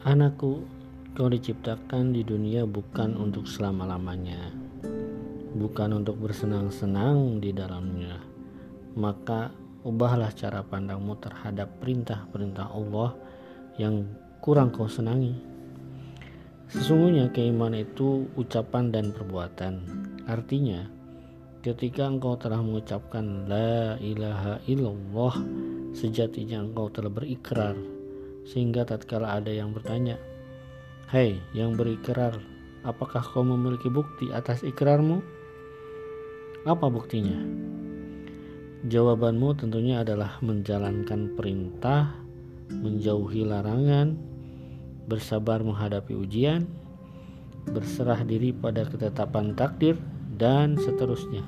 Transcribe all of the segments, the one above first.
Anakku, kau diciptakan di dunia bukan untuk selama-lamanya, bukan untuk bersenang-senang di dalamnya. Maka ubahlah cara pandangmu terhadap perintah-perintah Allah yang kurang kau senangi. Sesungguhnya keimanan itu ucapan dan perbuatan. Artinya, ketika engkau telah mengucapkan la ilaha illallah, sejatinya engkau telah berikrar. Sehingga tatkala ada yang bertanya, "Hei, yang berikrar, apakah kau memiliki bukti atas ikrarmu?" Apa buktinya? Jawabanmu tentunya adalah menjalankan perintah, menjauhi larangan, bersabar menghadapi ujian, berserah diri pada ketetapan takdir, dan seterusnya.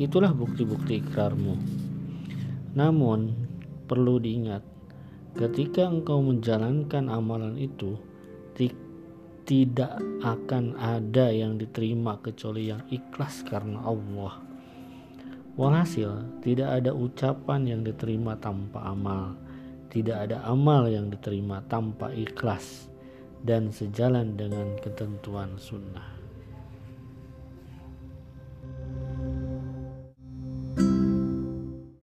Itulah bukti-bukti ikrarmu. Namun, perlu diingat, ketika engkau menjalankan amalan itu, tidak akan ada yang diterima kecuali yang ikhlas karena Allah. Walhasil, tidak ada ucapan yang diterima tanpa amal tidak ada amal yang diterima tanpa ikhlas dan sejalan dengan ketentuan sunnah.